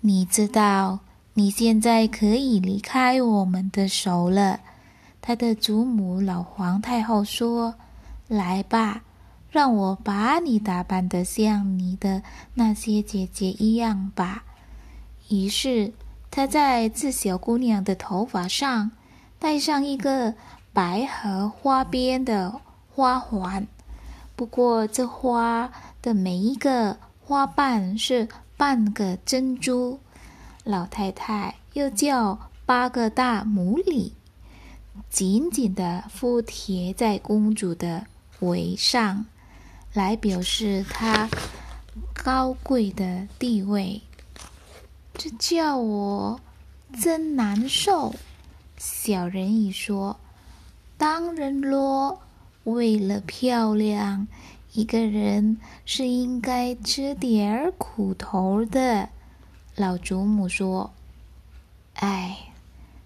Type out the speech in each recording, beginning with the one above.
你知道，你现在可以离开我们的手了。”他的祖母老皇太后说：“来吧，让我把你打扮得像你的那些姐姐一样吧。”于是，他在这小姑娘的头发上戴上一个白和花边的花环。不过，这花的每一个花瓣是半个珍珠。老太太又叫八个大牡蛎，紧紧地附贴在公主的围上，来表示她高贵的地位。这叫我真难受。小人鱼说：“当然咯。”为了漂亮，一个人是应该吃点儿苦头的。老祖母说：“哎，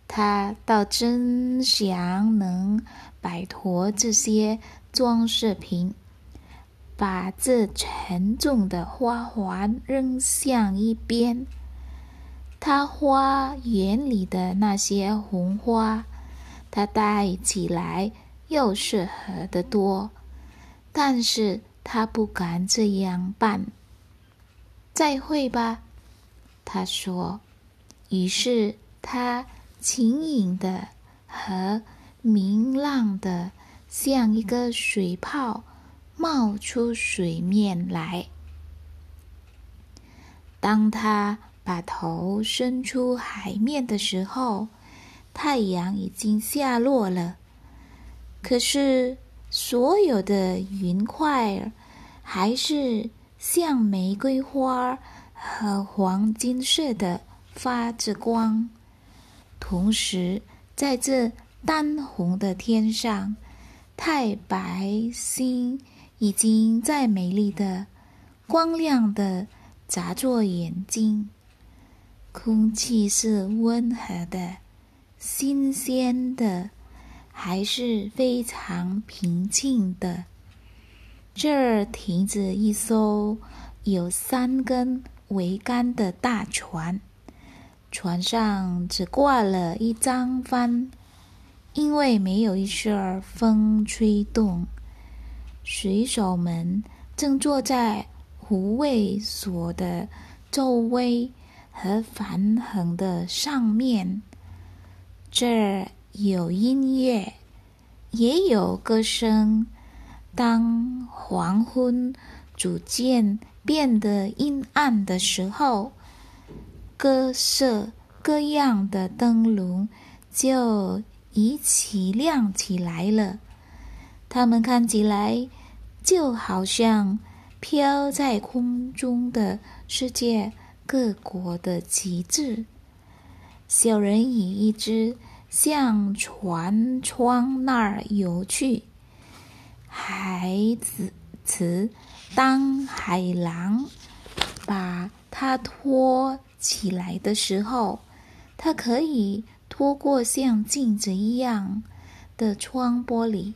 他倒真想能摆脱这些装饰品，把这沉重的花环扔向一边。他花园里的那些红花，他戴起来。”又适合的多，但是他不敢这样办。再会吧，他说。于是他轻盈的和明朗的，像一个水泡冒出水面来。当他把头伸出海面的时候，太阳已经下落了。可是，所有的云块还是像玫瑰花和黄金似的发着光。同时，在这淡红的天上，太白星已经在美丽的、光亮的眨着眼睛。空气是温和的、新鲜的。还是非常平静的。这儿停着一艘有三根桅杆的大船，船上只挂了一张帆，因为没有一丝风吹动。水手们正坐在护卫所的周围和帆横的上面。这儿。有音乐，也有歌声。当黄昏逐渐变得阴暗的时候，各色各样的灯笼就一起亮起来了。它们看起来就好像飘在空中的世界各国的旗帜。小人以一只。向船窗那儿游去。孩子，词当海狼把它拖起来的时候，它可以拖过像镜子一样的窗玻璃，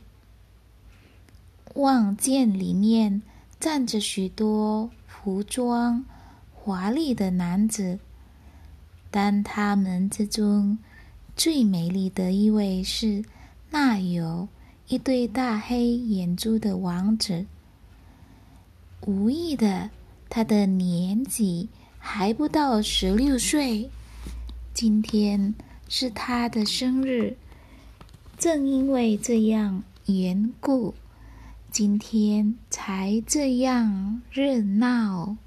望见里面站着许多服装华丽的男子，但他们之中。最美丽的一位是那有一对大黑眼珠的王子。无意的，他的年纪还不到十六岁。今天是他的生日，正因为这样缘故，今天才这样热闹。